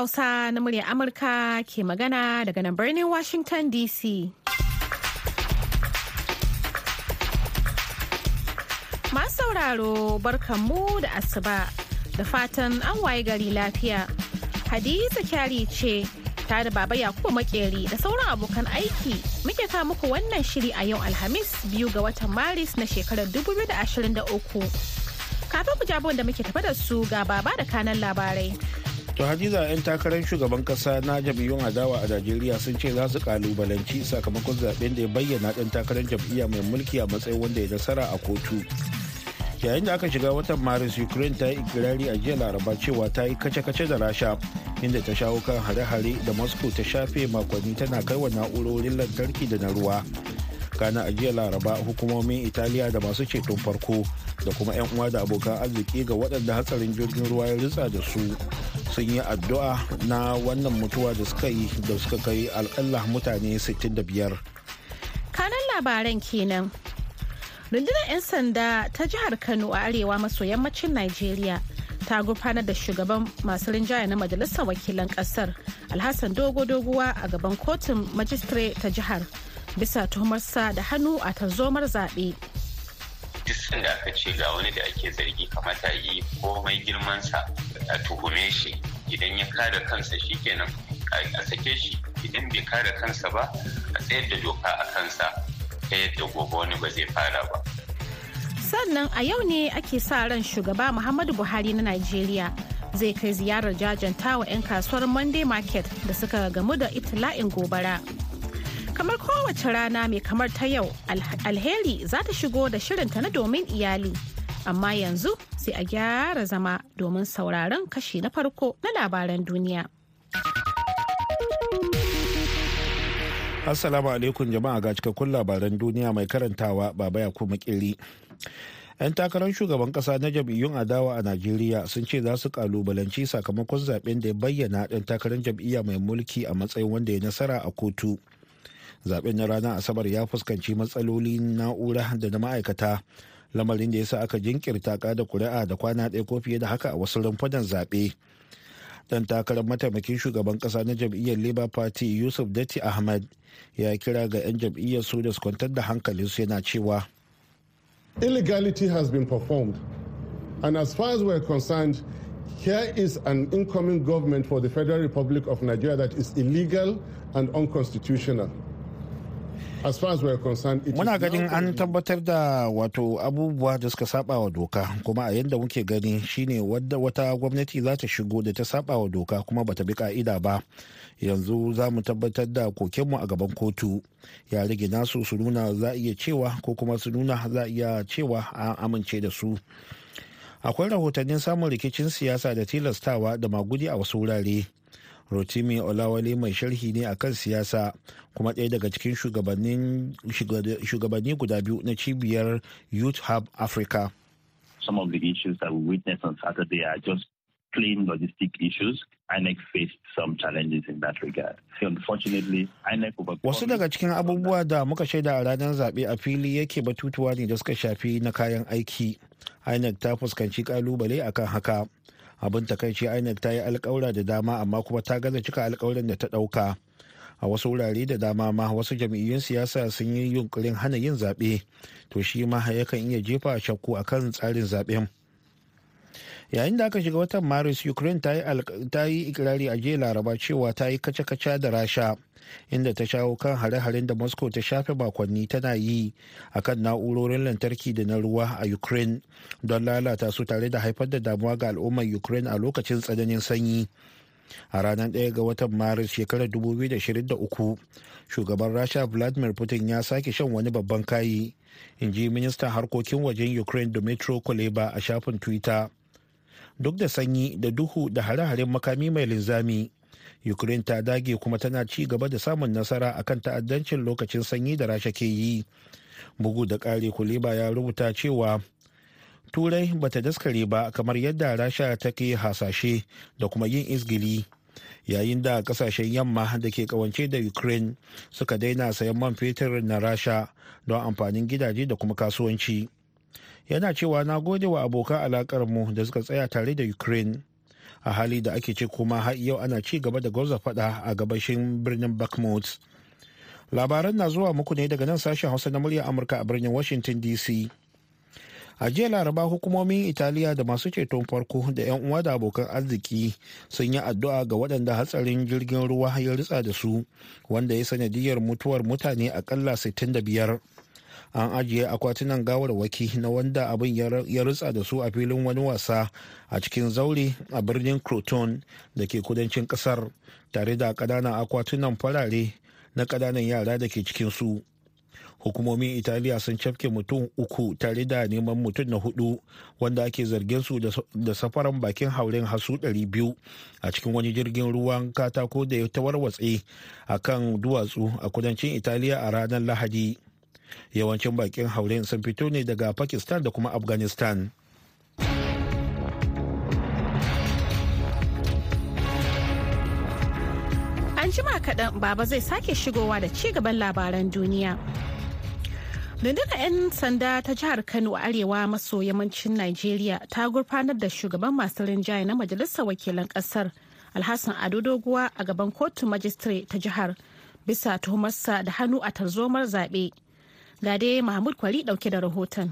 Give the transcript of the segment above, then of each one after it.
Hausa na murya Amurka ke magana daga nan birnin Washington DC. Masu sauraro barkanmu da asuba da fatan an waye gari lafiya. Hadiza kyari ce ta da baba Yakubu makeri da sauran abokan aiki muke kawo muku wannan shiri a yau Alhamis biyu ga watan Maris na shekarar 2023. Kafin ku jabon da muke tafa da su ga baba da kanan labarai. To Hadiza 'yan takarar shugaban kasa na jam'iyyun adawa a Najeriya sun ce za su kalubalanci sakamakon zaɓen da ya bayyana ɗan takarar jam'iyya mai mulki a matsayin wanda ya nasara a kotu. Yayin da aka shiga watan Maris Ukraine ta yi ikirari a jiya Laraba cewa ta yi kace-kace da Rasha inda ta shawo kan hare-hare da Moscow ta shafe makonni tana kai wa na'urorin lantarki da na ruwa. Kana a jiya Laraba hukumomin Italiya da masu ceton farko da kuma 'yan uwa da abokan arziki ga waɗanda hatsarin jirgin ruwa ya ritsa da su sun yi addu'a na wannan mutuwa da suka yi da suka kai alƙalla mutane 65 Kanan labaran kenan. Rundunar 'yan sanda ta jihar Kano a arewa maso yammacin Najeriya ta gurfanar da shugaban masu rinjaya na majalisar wakilan ƙasar Alhassan Dogo Doguwa a gaban kotun majistare ta jihar bisa tuhumarsa da hannu a tarzomar zaɓe. Duk sanda aka ce ga wani da ake zargi kamata yi komai girmansa a tuhume shi. Idan ya kare kansa shikenan a sake shi. Idan bai kare kansa ba a tsayar da doka a kansa ta yadda gobe wani ba zai fara ba. Sannan a yau ne ake sa ran shugaba Muhammadu Buhari na Najeriya zai kai ziyarar jajanta wa 'yan kasuwar Monday Market da suka gamu da ibtila'in gobara. Kamar kowace rana mai kamar ta yau alheri za ta shigo da shirinta na domin iyali. Amma yanzu sai a gyara zama domin sauraron kashi na farko na labaran duniya. Assalamu alaikum jama'a ga cikakkun labaran duniya mai karantawa baba ya kuma kiri 'yan takarar shugaban kasa na jam'iyyun adawa a najeriya sun ce za su kalubalanci sakamakon zaɓen da ya bayyana ɗan takarar jam'iyya mai mulki a matsayin wanda ya nasara a kotu. Zaɓen na ranar asabar ya fuskanci matsaloli na'ura da na ma'aikata lamarin da ya sa aka jinkirta da kuri'a da kwana ɗaya ko fiye da haka a wasu rumfunan zaɓe. Dan takarar mataimakin shugaban ƙasa na jam'iyyar labour party yusuf datti ahmad ya kira ga 'yan jam'iyyar su da su kwantar da hankalinsu yana cewa illegality has been performed. And as far as we're concerned here is an incoming government for the federal republic of nigeria that is illegal and unconstitutional as far as we're concerned it muna ganin an tabbatar da wato abubuwa da suka saba wa doka kuma a yadda muke gani shine wadda wata gwamnati za ta shigo da ta saba wa doka kuma bata bi ka'ida ba. Yanzu za mu tabbatar da kokenmu a gaban kotu. Ya rage nasu su nuna za iya cewa ko kuma su nuna za iya cewa an amince da su. Akwai rahotannin samun rikicin siyasa da tilastawa da magudi a wasu wurare. Rotimi olawale mai sharhi ne a kan siyasa kuma ɗaya daga cikin shugabanni guda biyu na cibiyar youth hub africa some of the issues that we witnessed on Saturday are just plain logistic issues. INEC faced some challenges in that regard. Unfortunately, INEC wasu daga cikin abubuwa da muka shaida a ranar zaɓe a fili yake batutuwa ne da suka shafi na kayan aiki inec ta fuskanci ƙalubale akan haka abin takaici inec ta yi alkawura da dama amma kuma ta gaza cika alkawarin da ta ɗauka. A wasu wurare da dama ma wasu jam'iyyun siyasa sun yi yunkurin hana yin zaɓe. To shi ma yakan iya jefa shakku akan tsarin zaɓen. Yayin da aka shiga watan maris ukraine ta yi ikirari a jiya laraba cewa ta yi kace-kace da rasha inda ta shawo kan hare-haren da moscow ta shafe makonni tana yi akan na'urorin lantarki da na ruwa a ukraine don lalata su tare da haifar da damuwa ga al'ummar ukraine a lokacin tsananin sanyi. A ranar 1 ga watan maris shekarar 2023 shugaban rasha vladimir putin ya sake shan wani babban kayi in ji ministan harkokin wajen ukraine dmitry kuleba a shafin twitter. Duk da sanyi da duhu da hare-haren makami mai linzami. Ukraine ta dage kuma tana ci gaba da samun nasara akan ta'addancin lokacin sanyi da rasha ke yi. Bugu da ƙari kuleba ya rubuta cewa turai bata daskare ba kamar yadda rasha take hasashe da kuma yin izgili. Yayin da ƙasashen yamma da ke kawance da ukraine suka daina sayan man fetur na rasha don amfanin gidaje da kuma kasuwanci. Yana cewa na gode wa abokan alakar mu da suka tsaya tare da ukraine. A hali da ake ce kuma har yau ana ci gaba da gauza fada a gabashin birnin bakhmut. Labaran na zuwa muku ne daga nan sashen hausa na murya amurka a birnin washington dc a jiya laraba hukumomin italiya da masu ceton farko da 'yan uwa da abokan arziki sun yi addu'a ga waɗanda hatsarin jirgin ruwa ya ritsa da su wanda ya sanadiyar mutuwar mutane akalla 65 an ajiye akwatunan gawarwaki na wanda abin ya ritsa da su a filin wani wasa a cikin zaure a birnin croton da ke kudancin ƙasar tare da ƙananan akwatunan farare na ƙananan yara da ke cikin su hukumomin italiya sun cafke mutum uku tare da neman mutum na huɗu wanda ake zargin su da safaran bakin hauren hasu 200 a cikin wani jirgin ruwan katako da ya tawarwatse a kan duwatsu a kudancin italiya a ranar lahadi. Yawancin bakin hauren sun fito ne daga pakistan da kuma afghanistan. An jima kaɗan baba zai sake shigowa da ci gaban labaran duniya. Rundunar 'yan sanda ta jihar kano a arewa maso yammacin nigeria ta gurfanar da shugaban masu rinjaye na majalisar wakilan ƙasar alhassan ado doguwa a gaban kotun majistare ta jihar bisa tuhumarsa da hannu a tarzomar zaɓe. Ga dai mahmud kwari ɗauke da rahoton.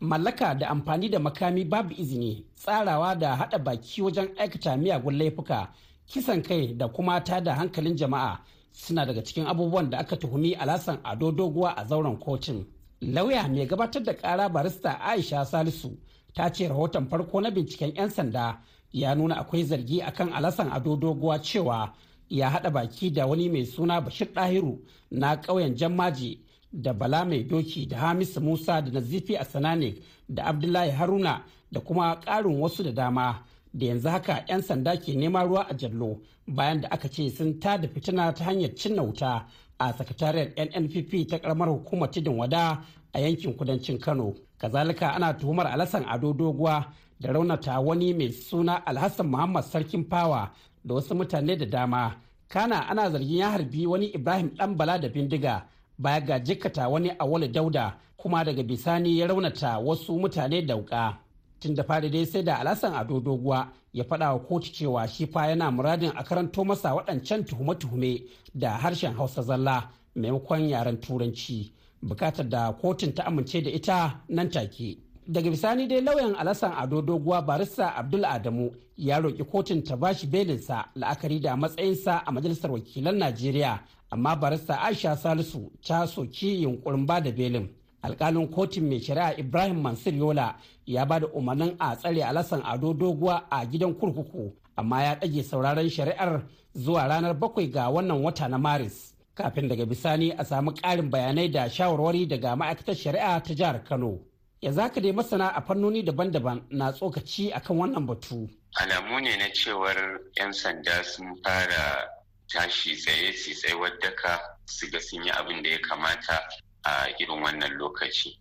Mallaka da amfani da makami babu izini tsarawa da haɗa baki wajen aikata miyagun laifuka kisan kai da kuma tada hankalin jama'a suna daga cikin abubuwan da aka tuhumi alasan ado doguwa a zauren kotun. Lauya mai gabatar da kara barista aisha salisu ta ce rahoton farko na binciken 'yan sanda ya nuna akwai zargi akan alasan ado doguwa cewa ya haɗa baki da wani mai suna bashir ɗahiru na ƙauyen jammaji da bala mai doki da hamisu musa da nazifi asanane da abdullahi haruna da kuma ƙarin wasu da dama. Da yanzu haka 'yan sanda ke neman ruwa a jallo bayan da aka ce sun tada fitina ta hanyar cinna wuta a sakatariyar nnpp ta karamar hukumar tidin wada a yankin kudancin kano. Kazalika ana tuhumar alasan ado doguwa da raunata wani mai suna alhassan muhammad sarkin fawa da wasu mutane da dama. Kana ana zargin ya harbi wani ibrahim dan bala da bindiga baya ga jikkata wani awali dauda kuma daga bisani ya raunata wasu mutane da wuka tun da fari dai sai da alasan ado doguwa ya faɗa wa kotu cewa shi fa yana muradin a karanto masa waɗancan tuhume-tuhume da harshen hausa zalla maimakon yaren turanci. Bukatar da kotun ta amince da ita nan take. Daga bisani dai lauyan alasan ado doguwa barista abdul adamu ya roƙi kotun ta bashi belinsa la'akari da matsayinsa a majalisar wakilan najeriya. Amma barista aisha salisu ta soki yunkurin ba da belin. Alkalin kotun mai shari'a ibrahim mansur yola ya ba da umarnin a tsare alasan ado doguwa a gidan kurkuku amma ya ɗage sauraron shari'ar zuwa ranar bakwai ga wannan wata na maris. Kafin daga bisani a samu ƙarin bayanai da shawarwari daga ma'aikatar shari'a ta jihar kano. Ya zaka dai masana a fannoni daban-daban na tsokaci akan wannan batu. Alamu ne na cewar 'yan sanda sun fara tashi tsaye su tsayuwar daka su ga sun yi abin da ya kamata a irin wannan lokaci.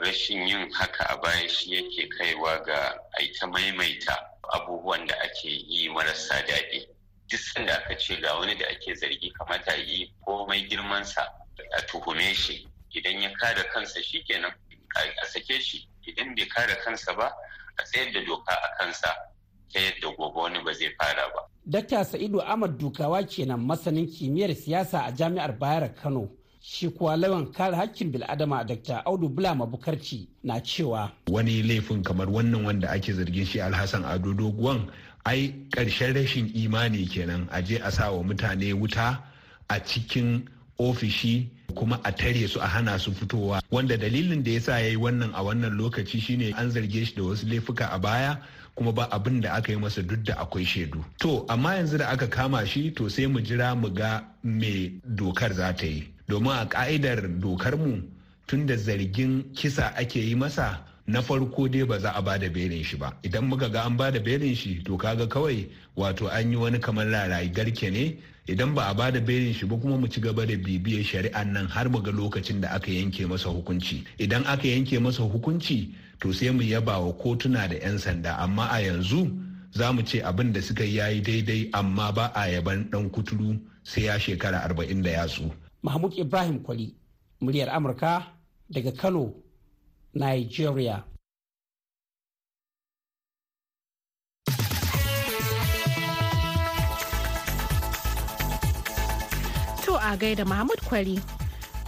Rashin yin haka a baya shi yake kaiwa ga aita maimaita abubuwan da ake yi marasa daɗi. Duk sanda aka ce ga wani da ake zargi kamata yi komai girmansa a tuhume shi. Idan ya kare kansa shikenan a sake shi idan bai kare kansa ba a tsayar da doka a kansa ta yadda gobe wani ba zai fara ba. Dakta Sa'idu Ahmad Dukawa kenan masanin kimiyyar siyasa a Jami'ar Bayar Kano. Shi kuwa lawan kare hakkin bil'adama Dr. Audu Bulama Bukarci na cewa. Wani laifin kamar wannan wanda ake zargin shi Alhassan Ado Doguwan ai ƙarshen rashin imani kenan a je a sa wa mutane wuta a cikin ofishi kuma a tare su a hana su fitowa. Wanda dalilin da ya sa ya yi wannan a wannan lokaci shine an zarge shi da wasu laifuka a baya kuma ba abin da aka yi masa duk da akwai shaidu. To amma yanzu da aka kama shi to sai mu jira mu ga me dokar za ta yi. Domin a ka'idar dokar mu tun da zargin kisa ake yi masa na farko dai ba za a ba da belin shi ba. Idan muka ga an ba da belin shi to kaga kawai wato an yi wani kamar larayi garke ne idan ba a ba da belin shi ba kuma mu ci gaba da bibiyar shari'an nan har mu ga lokacin da aka yanke masa hukunci idan aka yanke masa hukunci to sai mu yaba wa kotuna da 'yan sanda amma a yanzu za mu ce abin da suka yi yayi daidai amma ba a yaban dan kuturu sai ya shekara arba'in da yatsu. Mahmud Ibrahim Kwali, muryar Amurka daga Kano, Nigeria. A gaida Mahmud Kwari.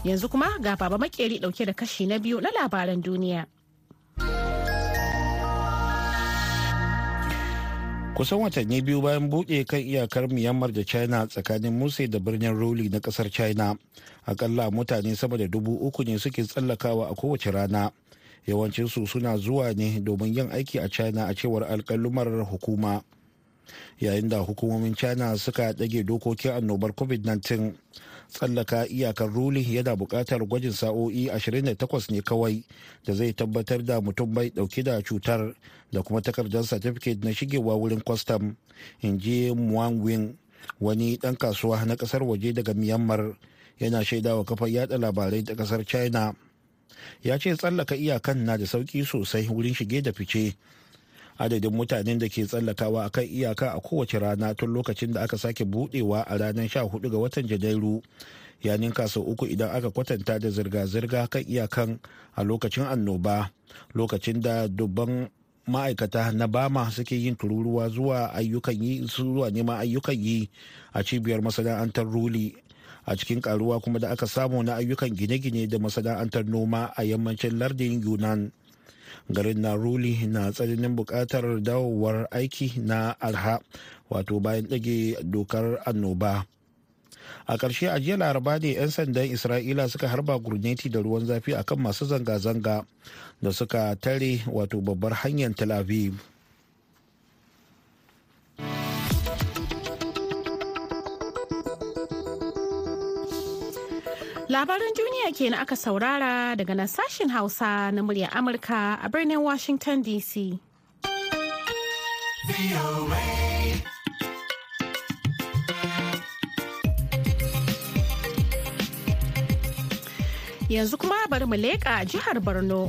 Yanzu kuma ga baba makeri ɗauke da kashi na biyu na labaran duniya. kusan watanni biyu bayan buɗe kan iyakar myanmar da china tsakanin musa da birnin roli na ƙasar china akalla mutane sama da dubu uku ne suke tsallakawa a kowace rana yawancinsu suna zuwa ne domin yin aiki a china a cewar alkalumar hukuma yayin da hukumomin china suka ɗage dokokin annobar covid-19 tsallaka iyakar ruli yana buƙatar gwajin sa'o'i 28 ne kawai da zai tabbatar da mutum bai ɗauke da cutar da kuma takardar certificate na shigewa wurin kwastam in ji wing wani ɗan kasuwa na ƙasar waje daga myanmar. Yana shaidawa kafar yada labarai ta ƙasar china. Ya ce tsallaka iyakan na da sauƙi sosai wurin shige da fice adadin mutanen da ke tsallakawa akan iyaka a kowace rana tun lokacin da aka sake budewa a ranar 14 ga watan janairu. Ya ninka sau uku idan aka kwatanta da zirga-zirga kan iyakan a lokacin annoba lokacin da dubban ma'aikata na bama suke yin tururuwa zuwa ayyukan yi zuwa neman ayyukan yi a cibiyar masana'antar ruli. A cikin karuwa kuma da aka samu na ayyukan gine-gine da masana'antar noma a yammacin lardin yunan garin na ruli na tsananin buƙatar dawowar aiki na arha wato bayan ɗage dokar annoba. A ƙarshe a jiya laraba ne 'yan sandan isra'ila suka harba gurneti da ruwan zafi akan masu zanga-zanga da suka tare wato babbar hanyar tel aviv. Labaran duniya kenan aka saurara daga nan sashen Hausa na muryar Amurka a birnin Washington DC. Yanzu kuma bari mu leƙa jihar Borno.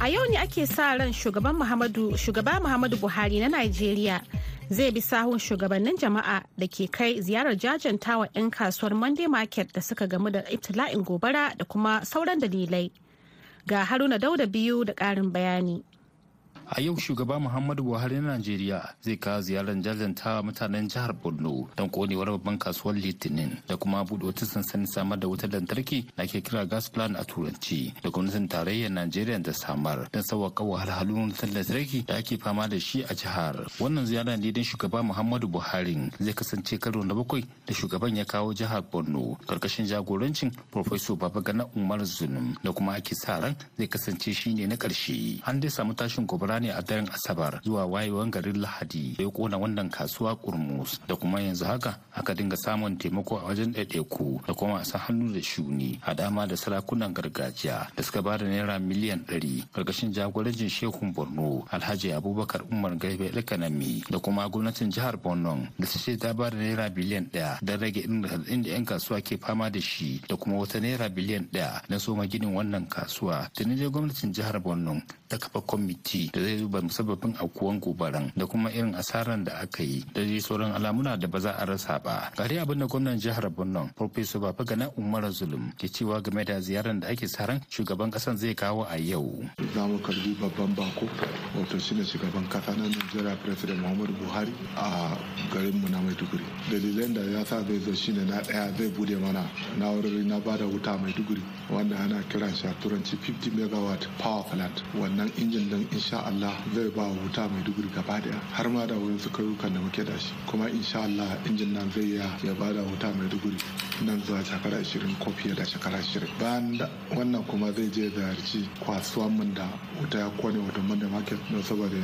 A yau ne ake sa ran shugaba Muhammadu Buhari na Najeriya zai bi sahun shugabannin jama'a da ke kai ziyarar jajantawa 'yan kasuwar monday market da suka gamu da ibtila'in gobara da kuma sauran dalilai. Ga haruna dauda biyu da ƙarin bayani. A yau shugaba muhammadu buhari na najeriya zai kawo ziyarar jajantawa mutanen jihar borno don konewar babban kasuwar litinin da kuma buɗe wata sansanin samar da wutar lantarki da ke kira gas plan a turanci da gwamnatin tarayyar najeriya da samar don sauwaƙa wahalhalun wutar lantarki da ake fama da shi a jihar. Wannan ziyara ne don shugaba muhammadu buhari zai kasance karo na bakwai da shugaban ya kawo jihar borno ƙarƙashin jagorancin professor babagana umar zulum da kuma ake sa ran zai kasance shine na ƙarshe. An dai samu tashin gobara ne a daren asabar zuwa wayewan garin lahadi da ya kona wannan kasuwa kurmus. Da kuma yanzu haka aka dinga samun taimako a wajen ɗaiɗaiku da kuma a hannu da shuni a dama da sarakunan gargajiya da suka ba da naira miliyan ɗari ƙarƙashin jagorancin shehun borno alhaji abubakar umar garbe alkanami da kuma gwamnatin jihar borno da su ce ta ba da naira biliyan ɗaya don rage inda 'yan kasuwa ke fama da shi da kuma wata naira biliyan ɗaya na soma ginin wannan kasuwa. Tuni dai gwamnatin jihar borno ta kafa kwamiti da duba musabbabin aukuwan gobaran da kuma irin asaran da aka yi da dai sauran alamuna da ba za a rasa ba. Gari abin da gwamnan jihar borno professor babagana umar zulum ke cewa game da ziyarar da ake saran shugaban kasan zai kawo a yau. Za mu karɓi babban bako wato shine shugaban kasa na najeriya president muhammadu buhari a garin mu na maiduguri. Dalilan da ya sa zai zo shine na ɗaya zai buɗe mana na'urori na ba da wuta maiduguri wanda ana kiran shi a turanci 50 megawatt power plant. Wannan injin din insha Allah zai ba wuta maiduguri gaba ɗaya. Har ma da wurin sukarukan da muke da shi. Kuma insha Allah injin nan zai ya ya ba da wuta maiduguri nan zuwa shekara 20 ko fiye da shekara 20 bayan da wannan kuma zai je ziyarci kasuwan mun da wuta ya ƙone wata manda market don saboda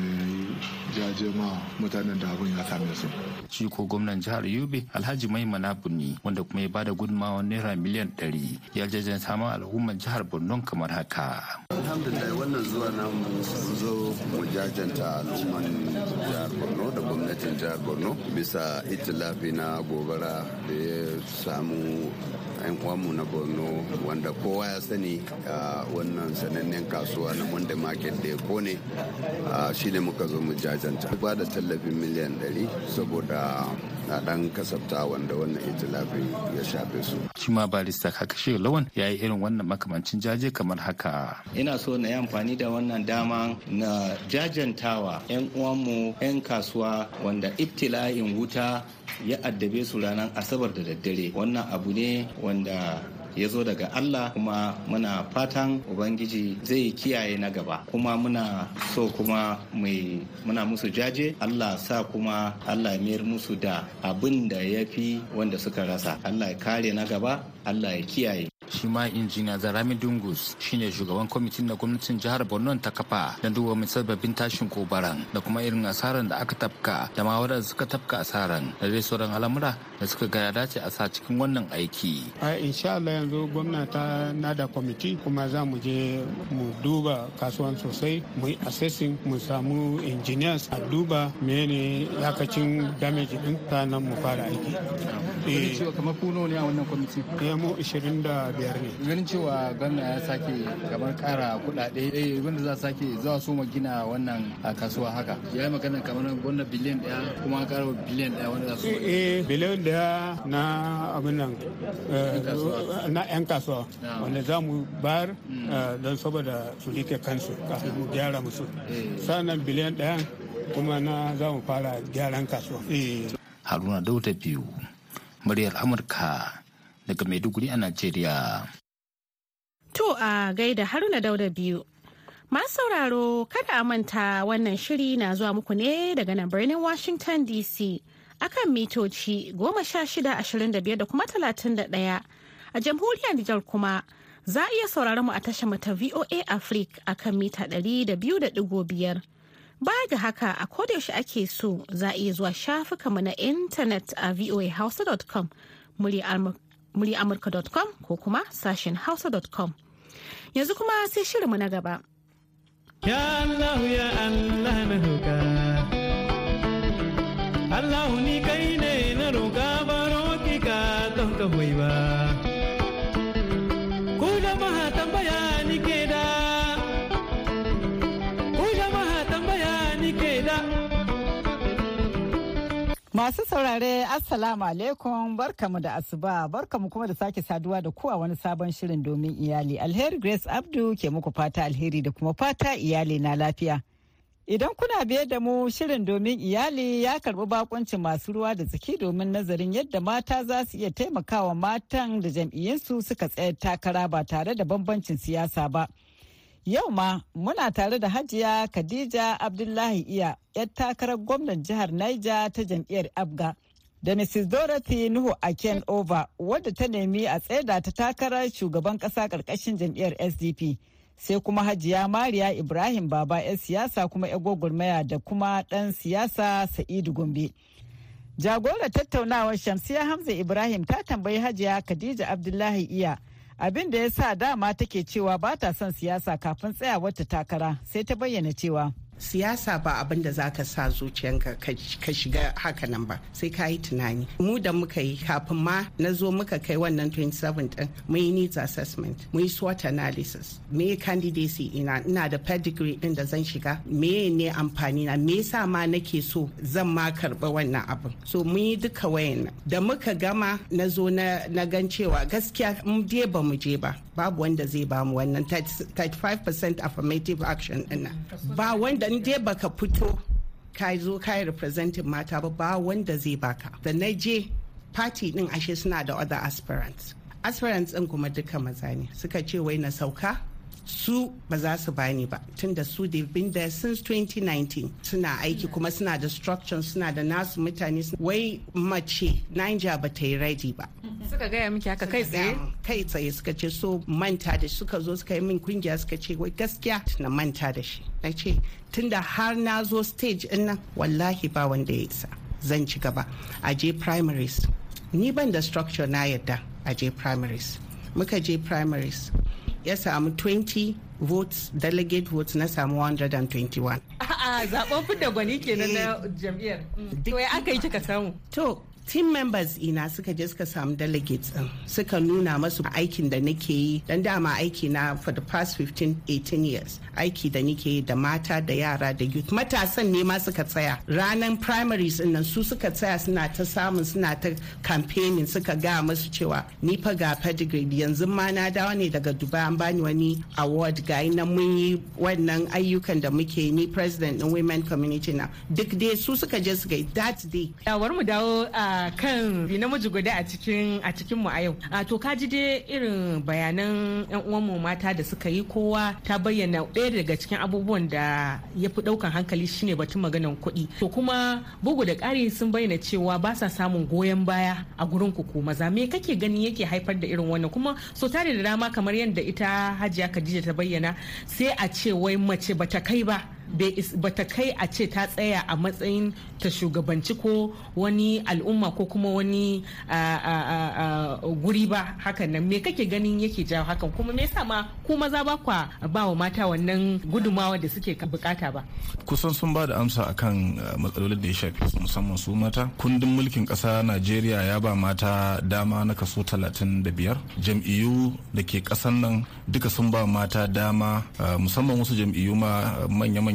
jaje ma mutanen da abin ya same su. Shi ko gwamnan jihar yobe alhaji maimana bunni wanda kuma ya ba da gudunmawa naira miliyan 100 ya jajanta ma al'ummar jihar borno kamar haka. Alhamdulillah wannan zuwa na zo mu jajanta al'umman jihar borno da gwamnatin jihar borno bisa itilafi na gobara da ya samu yan uwanmu na borno wanda kowa ya sani a wannan sanannen kasuwa na monday market da ya ƙone shi ne muka zo mu jajanta. Ba da tallafin miliyan 100 saboda na dan kasafta wanda wannan itilafin ya shafe su. Shi ma barista kakashe lawan ya yi irin wannan makamancin jaje kamar haka. Ina so na yi amfani da wannan dama na jajantawa 'yan uwanmu 'yan kasuwa wanda ibtila'in wuta ya addabe su ranar asabar da daddare. Wannan abu ne wanda ya zo daga Allah kuma muna fatan Ubangiji zai kiyaye na gaba. Kuma muna so kuma mai muna musu jaje. Allah sa kuma Allah ya mayar musu da abin da ya fi wanda suka rasa. Allah ya kare na gaba Allah ya kiyaye. Shi ma injiniya zarami dungus shine shugaban kwamitin da gwamnatin jihar borno ta kafa don duba musabbabin tashin gobaran da kuma irin asaran da aka tafka da ma wadanda suka tafka asaran da dai sauran al'amura da suka ga ya dace a sa cikin wannan aiki. A insha Allah yanzu gwamna ta nada kwamiti kuma za mu je mu duba kasuwan sosai mu yi assessing mu samu engineers a duba mene yakacin damage ɗin nan mu fara aiki. Cewa kamar kuno ne a wannan kwamiti? Mu 25 ne. Ganin cewa gwamna ya sake kamar kara kudade eh wanda za sake zuwa so gina wannan kasuwa haka. Ya yi magana kamar gwamna biliyan ɗaya kuma kara biliyan ɗaya wanda za su eh biliyan ɗaya na abin nan na yan kasuwa wanda za mu bayar don saboda su riƙe kansu kafin mu gyara musu. Sannan biliyan ɗaya kuma na za mu fara gyaran kasuwa. Haruna dauda biyu muryar amurka daga maiduguri a najeriya. To a gaida haruna dauda biyu. Masu sauraro kada a manta wannan shiri na zuwa muku ne daga nan birnin washington dc akan mitoci goma sha shida ashirin da biyar da kuma talatin da ɗaya. A jamhuriyar Nijar kuma za a iya sauraron mu a tashar mata VOA Africa akan mita ɗari da biyu da ɗigo biyar. Baya ga haka a kodayaushe ake so za a iya zuwa shafukanmu na intanet a voahausa.com amurka.com ko kuma sashen hausa.com. Yanzu kuma sai shirinmu na gaba. Ya Allah ya Allah na roƙa. Allah ni kai ne na roƙa baro ki ka don ka ba. Masu saurare Assalamu alaikum barkamu da asuba barkamu kuma da sake saduwa da kuwa wani sabon shirin domin iyali alheri Grace Abdu ke muku fata alheri da kuma fata iyali na lafiya. Idan kuna biye da mu shirin domin iyali ya karɓi bakuncin masu ruwa da tsaki domin nazarin yadda mata za su iya taimakawa matan da jam'iyyinsu suka tsayar takara ba tare da bambancin siyasa ba. Yau ma muna tare da Hajiya Khadija Abdullahi Iya, 'yar takarar gwamnan jihar Niger ta jam'iyyar Abga, da Mrs. Dorothy Nuhu Aken Over, wadda ta nemi a tsaida ta takarar shugaban ƙasa ƙarƙashin jam'iyyar SDP. Sai kuma Hajiya Mariya Ibrahim Baba 'yar siyasa kuma 'yar gwagwarmaya da kuma ɗan siyasa Sa'idu Gombe. Jagorar tattaunawar Shamsiya Hamza Ibrahim ta tambayi Hajiya Khadija Abdullahi Iya. Abin da ya sa dama take cewa ba ta son siyasa kafin tsayawarta takara sai ta bayyana cewa. Siyasa ba abin da zaka sa zuciyanka ka shiga haka nan ba sai ka yi tunani. Mu da muka yi kafin ma na zo muka kai wannan 27 din mun yi needs assessment mun yi SWOT analysis. Me candidacy ina ina da pedigree din da zan shiga me ne amfani na me yasa ma nake so zan ma karɓa wannan abin. So mun yi duka wayan da muka gama na zo na gan cewa gaskiya mun je ba mu je ba. Babu wanda zai ba mu wannan 35% affirmative action ɗin ba wanda in dai baka fito ka zo ka yi representing mata ba ba wanda zai baka. Da na je party din ashe suna da other aspirants. Aspirants din kuma duka maza ne. Suka ce wai na sauka. Su ba za su bani ba. Tunda su they've been there since 2019 suna aiki kuma suna da structure suna da nasu mutane. Wai mace Niger ba ta yi ready ba. Suka gaya miki haka kai tsaye? kai tsaye suka ce so manta da suka zo suka yi min ƙungiya suka ce wai gaskiya? Na manta da shi. Na ce tunda har na zo stage ɗin nan wallahi ba wanda ya isa. Zan ci gaba. A je primaries. Ni ban da structure na yadda a je primaries. Muka je primaries. Ya samu 20 votes delegate votes na samu 121 a'a zaɓen fidda gwani kenan na jam'iyyar. To ya aka yi kika samu? To team members ina suka je suka samu delegates din suka nuna masu aikin da nake yi. Dan dama aiki na for the past 15 18 years aiki da nake yi da mata da yara da youth. Matasan ne ma suka tsaya. Ranar primaries ɗin nan su suka tsaya suna ta samun suna ta campaigning suka ga masu cewa ni fa ga pedigree yanzu ma na dawo ne daga dubai an bani wani award. Ga nan mun yi wannan ayyukan da muke ni president din women community na duk dai su suka je suka yi that day yawar mu dawo a kan namiji guda a cikin a cikin mu a yau. A to ka ji dai irin bayanan yan uwan mu mata da suka yi kowa ta bayyana ɗaya daga cikin abubuwan da ya fi ɗaukan hankali shine batun maganan kuɗi. To kuma bugu da ƙari sun bayyana cewa ba sa samun goyon baya a gurin ku maza. Me kake gani yake haifar da irin wannan? Kuma so tare da dama kamar yadda ita hajiya khadija ta bayyana sai a ce wai mace bata kai ba. Bata kai a ce ta tsaya a matsayin ta shugabanci ko wani al'umma ko kuma wani guri ba hakan nan. Me kake ganin yake jawo hakan? Kuma me yasa ma ku maza ba kwa ba wa mata wannan gudumawa da suke buƙata ba? Kusan sun ba da amsa akan matsalolin da ya shafi musamman su mata. Kundin mulkin kasa najeriya ya ba mata dama na kaso 35 jam'iyyu da ke kasan nan duka sun ba mata dama musamman wasu jam'iyyu ma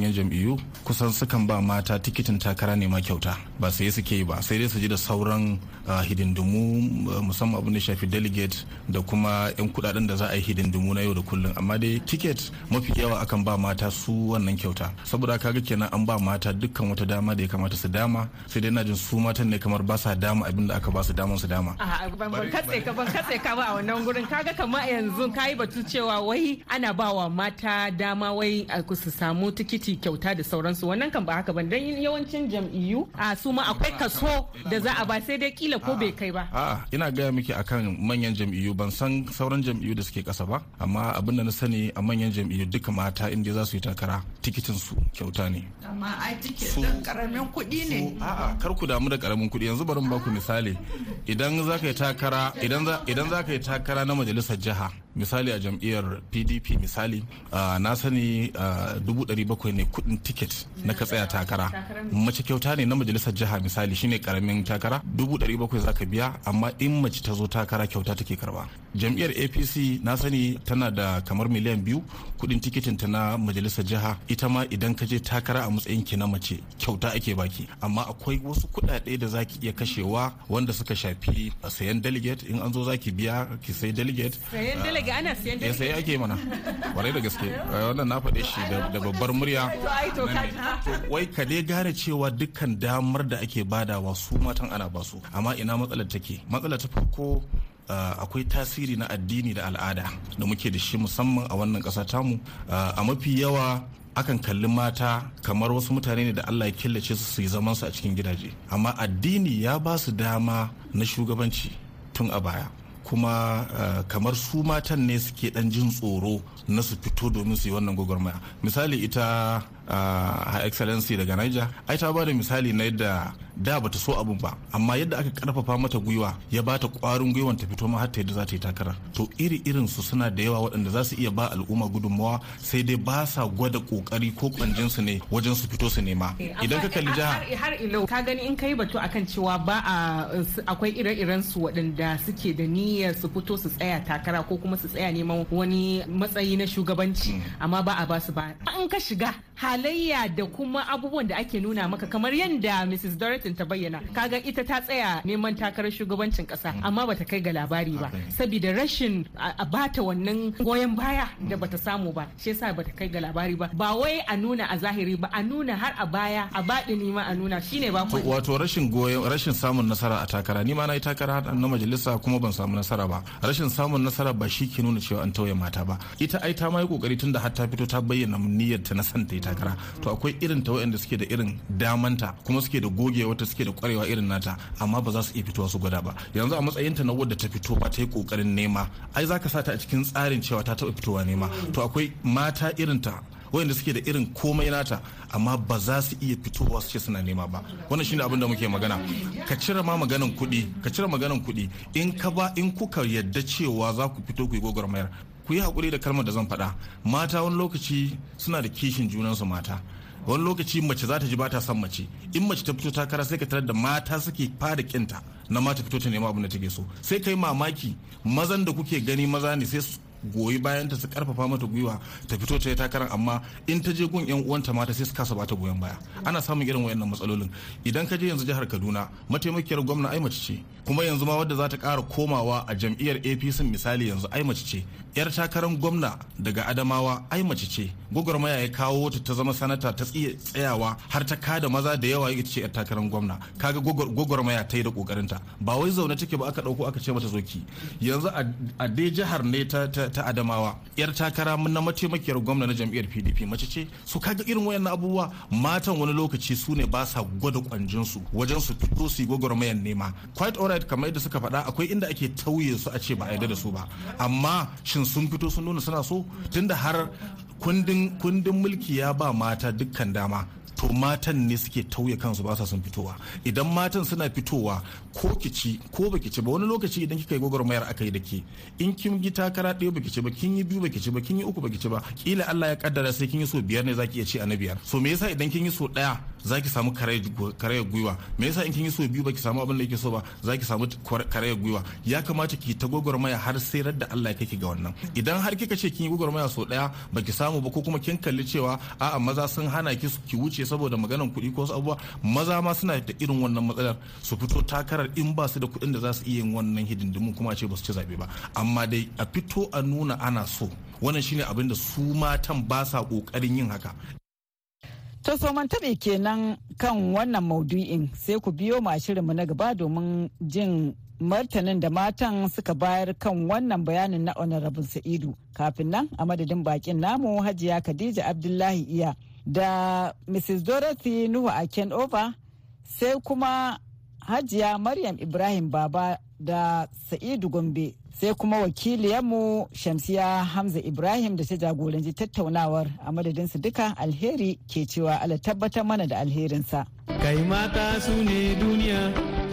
manya-manyan jam'iyyu kusan sukan ba mata tikitin takara ne ma kyauta. Ba sai suke yi ba sai dai su ji da sauran hidindimu musamman abin da shafi delegate da kuma 'yan kuɗaɗen da za a yi hidindimu na yau da kullum. Amma dai tiket mafi yawa akan ba mata su wannan kyauta. Saboda kaga kenan an ba mata dukkan wata dama da ya kamata su dama. Sai dai na jin su matan ne kamar ba sa dama abin da aka ba su daman su dama. Ban katse ka ban katse ka ba a wannan gurin. Kaga kamar yanzu kayi batu cewa wai ana ba wa mata dama wai su samu tikiti kyauta da sauransu. Wannan kan ba haka ban dan yawancin jam'iyyu a su ma akwai kaso da za a ba sai dai kila ko bai kai ba. A'a ina gaya miki akan manyan jam'iyyu. Ban san sauran jam'iyyu da suke kasa ba amma abin da na sani a manyan jam'iyyu duka mata inda za su yi takara tikitin su kyauta ne. Amma ai tiket din ƙaramin kuɗi ne. a'a kar ku damu da ƙaramin kuɗi. Yanzu bari ba ku misali. Idan za ka yi takara idan za ka yi takara na majalisar jiha misali a jam'iyyar pdp misali na sani dubu ɗari bakwai ne kuɗin tiket na ka tsaya takara. Mace kyauta ne na majalisar jiha misali shine ƙaramin takara. Dubu ɗari bakwai za ka biya amma in mace ta zo takara kyauta take karɓa jam'iyyar apc na sani tana da kamar miliyan biyu kuɗin tiketin ta na majalisar jiha. Ita ma idan ka je takara a matsayin ki na mace kyauta ake baki amma akwai wasu kuɗaɗe da zaki iya kashewa wanda suka shafi sayan delegate. In an zo zaki biya ki sai delegate daga ana siyan da sai ake mana. Kwarai da gaske. Wannan na faɗe shi da babbar murya. Wai ka dai gane cewa dukkan damar da ake badawa su matan ana ba su amma ina matsalar take? Matsalar ta farko akwai tasiri na addini da al'ada da muke da shi musamman a wannan ƙasa tamu. A mafi yawa akan kalli mata kamar wasu mutane ne da Allah ya killace su su yi zaman su a cikin gidaje. Amma addini ya ba su dama na shugabanci tun a baya. Kuma uh, kamar su matan ne suke dan jin tsoro na su fito domin su yi wannan gwagwarmaya. Misali ita her excellency daga niger. Ai ta ba da misali na yadda da bata so abun ba amma yadda aka ƙarfafa mata gwiwa ya bata kwarin gwiwan ta fito ma har ta yadda za ta yi takarar. To iri irin su suna da yawa waɗanda za su iya ba al'umma gudunmawa sai dai ba sa gwada ƙoƙari ko kwanjin su ne wajen su fito su nema. Idan ka kalli jiha har ilo ka gani in kai batu akan cewa ba a akwai ire-iren su waɗanda suke da niyyar su fito su tsaya takara ko kuma su tsaya neman wani matsayi na shugabanci amma ba a ba su ba. An ka shiga halayya da kuma abubuwan da ake nuna maka kamar yadda Mrs. Dorothy ta bayyana. Kaga ita ta tsaya neman takarar shugabancin kasa amma bata kai ga labari ba. Saboda rashin a bata wannan goyon baya da bata samu ba shi yasa bata kai ga labari ba. Ba wai a nuna a zahiri ba a nuna har a baya a baɗi ni ma a nuna shine ba wato rashin goyon rashin samun nasara a takara. Ni ma na yi takara na majalisa kuma ban samu nasara ba. Rashin samun nasara ba shi ke nuna cewa an tauye mata ba. Ita ai ta ma yi ƙoƙari tunda har ta fito ta bayyana niyyar ta na san ta yi takara. To akwai irin ta wayanda suke da irin damanta kuma suke da goge wata suke da kwarewa irin nata amma ba za su iya fitowa su gwada ba. Yanzu a matsayin ta na wadda ta fito ba ta yi ƙoƙarin nema ai zaka sa ta a cikin tsarin cewa ta taba fitowa nema. To akwai mata irin ta wayanda suke da irin komai nata amma ba za su iya fitowa su ce suna nema ba. Wannan shine abin da muke magana. Ka cire ma maganan kuɗi ka cire maganan kuɗi. In ka ba in kuka yadda cewa za ku fito ku yi gwagwarmayar ku yi haƙuri da kalmar da zan faɗa. Mata wani lokaci suna da kishin junansu mata. Wani lokaci mace za ta ji ba ta son mace. In mace ta fito takara sai ka tarar da mata suke fara kinta na mata fito ta nema abin da take so. Sai kai mamaki mazan da kuke gani maza ne sai goyi bayan ta su ƙarfafa mata gwiwa ta fito ta yi takarar amma in ta je gun yan uwanta mata sai su kasa bata goyon baya. Ana samun irin wayannan matsalolin. Idan ka je yanzu jihar Kaduna mataimakiyar gwamna ai mace ce. Kuma yanzu ma wadda za ta kara komawa a jam'iyyar APC misali yanzu ai mace ce. Yar takarar gwamna daga Adamawa ai mace ce. Gwagwarmaya ya kawo ta ta zama sanata ta tsayawa har ta kada maza da yawa ita ce yar takarar gwamna. Kaga gwagwarmaya ta yi da kokarinta ba wai zaune take ba aka ɗauko aka ce mata zoki yanzu a dai jihar ne ta adamawa yar takara na mataimakiyar gwamna na jam'iyyar pdp mace ce. Su kaga irin wayannan abubuwa matan wani lokaci su ne ba sa gwada kwanjin su wajen su fito su yi gwagwarmayar nema. Quite alright kamar yadda suka faɗa akwai inda ake tauye su a ce ba a yarda da su ba. Amma shin sun fito sun nuna suna so? Tunda har kundin mulki ya ba mata dukkan dama. To matan ne suke tauye kansu ba sa son fitowa. Idan matan suna fitowa ko kici ko baki ci ba wani lokaci idan kika yi gwagwarmayar aka yi da ke in kin yi takara ɗaya baki ci ba kin yi biyu baki ci ba kin yi uku baki ci ba kila Allah ya kaddara sai kin yi so biyar ne zaki iya ci a na biyar. So me yasa idan kin yi so ɗaya zaki samu karayar gwiwa? Me yasa in kin yi so biyu baki samu abin da yake so ba zaki samu karayar gwiwa? Ya kamata ki ta gwagwarmaya har sai da Allah ya kai ki ga wannan. Idan har kika ce kin yi gwagwarmaya so ɗaya baki samu ba ko kuma kin kalli cewa a'a maza sun hana ki ki wuce saboda maganan kuɗi ko wasu abubuwa maza ma suna da irin wannan matsalar. Su fito takarar in ba su da kuɗin da za su iya yin wannan hidindimun kuma ce ba su ci zaɓe ba. Amma dai a fito a nuna ana so. Wannan shine abin da su matan ba sa ƙoƙarin yin haka. To soman taɓe kenan kan wannan maudu'in? Sai ku biyo ma shirinmu na gaba domin jin martanin da matan suka bayar kan wannan bayanin na honorable sa'idu. Kafin nan a madadin bakin namu hajiya khadija abdullahi iya. Da mrs dorothy nuhu a over sai kuma hajiya maryam ibrahim baba da sa'idu gombe sai kuma wakiliyarmu shamsiya hamza ibrahim da ta jagoranci tattaunawar. A madadinsu duka alheri ke cewa ala tabbatar mana da alherinsa. Kai mata su ne duniya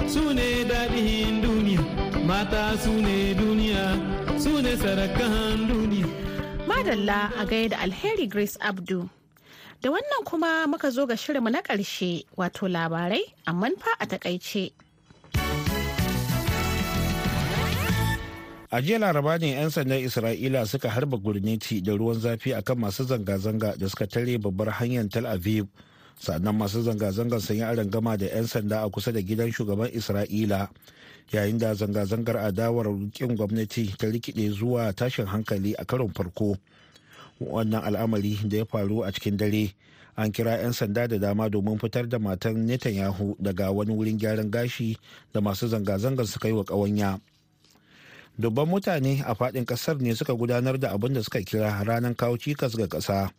su ne daɗin duniya. Mata su ne duniya su ne sarakan duniya. Madalla a gaida alheri grace abdu. Da wannan kuma muka zo ga shirinmu na ƙarshe wato labarai amma fa a taƙaice. A jiya laraba ne 'yan sandan Isra'ila suka harba gurneti da ruwan zafi akan masu zanga-zanga da suka tare babbar hanyar Tel Aviv. Sannan masu zanga-zangar sun yi gama da 'yan sanda a kusa da gidan shugaban Isra'ila. Yayin da zanga-zangar adawar kin gwamnati ta rikide zuwa tashin hankali a karon farko. Wannan al'amari da ya faru a cikin dare. An kira 'yan sanda da dama domin fitar da matan netanyahu daga wani wurin gyaran gashi da masu zanga-zangar suka yi wa ƙawanya. Dubban mutane a faɗin ƙasar ne suka gudanar da abin da suka kira ranar kawo cikas ga ƙasa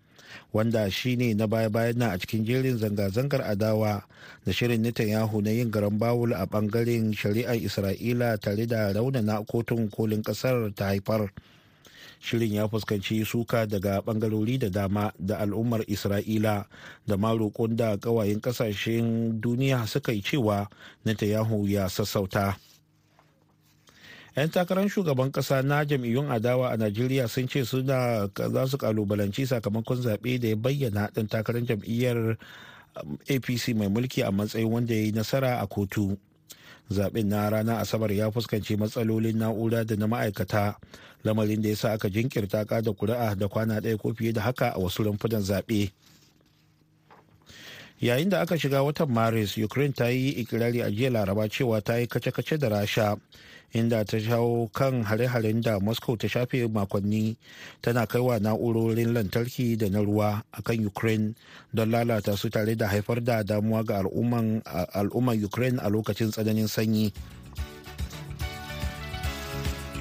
wanda shi ne na baya-bayan na a cikin jerin zanga-zangar adawa da shirin netanyahu na yin garan bawul a ɓangaren shari'ar isra'ila tare da raunana kotun kolin ƙasar ta haifar. Shirin ya fuskanci suka daga bangarori da dama da al'ummar isra'ila da ma roƙon da ƙawayen ƙasashen duniya suka yi cewa netanyahu ya sassauta. 'yan takarar shugaban kasa na jam'iyyun adawa a najeriya sun ce suna za su kalubalanci sakamakon zaɓe da ya bayyana ɗan takarar jam'iyyar apc mai mulki a matsayin wanda ya yi nasara a kotu. Zaɓen na ranar asabar ya fuskanci matsalolin na'ura da na ma'aikata lamarin da ya sa aka jinkirta kada kuri'a da kwana ɗaya ko fiye da haka a wasu rumfunan zaɓe. Yayin da aka shiga watan maris ukraine ta yi ikirari a jiya laraba cewa ta yi kace-kace da rasha inda ta shawo kan hare-haren da moscow ta shafe makonni tana kaiwa na'urorin lantarki da na ruwa a kan ukraine don lalata su tare da haifar da damuwa ga al'umman ukraine a lokacin tsananin sanyi.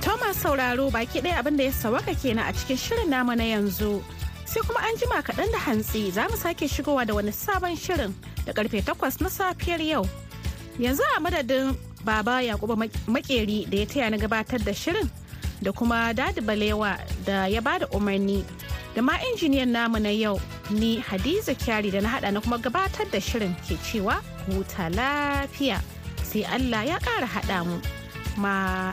Thomas sauraro baki ɗaya abin da ya sawaka kenan a cikin shirin namu na yanzu. Sai kuma an jima kaɗan da hantsi za mu sake shigowa da wani sabon shirin da ƙarfe 8 na safiyar yau. Yanzu a madadin baba yakuba makeri da ya taya na gabatar da shirin da kuma daɗi balewa da ya ba da umarni. Da ma injiniyan namu na yau ni hadiza kyari da na hada na kuma gabatar da shirin ke cewa huta lafiya. Sai allah ya kara hada mu. Ma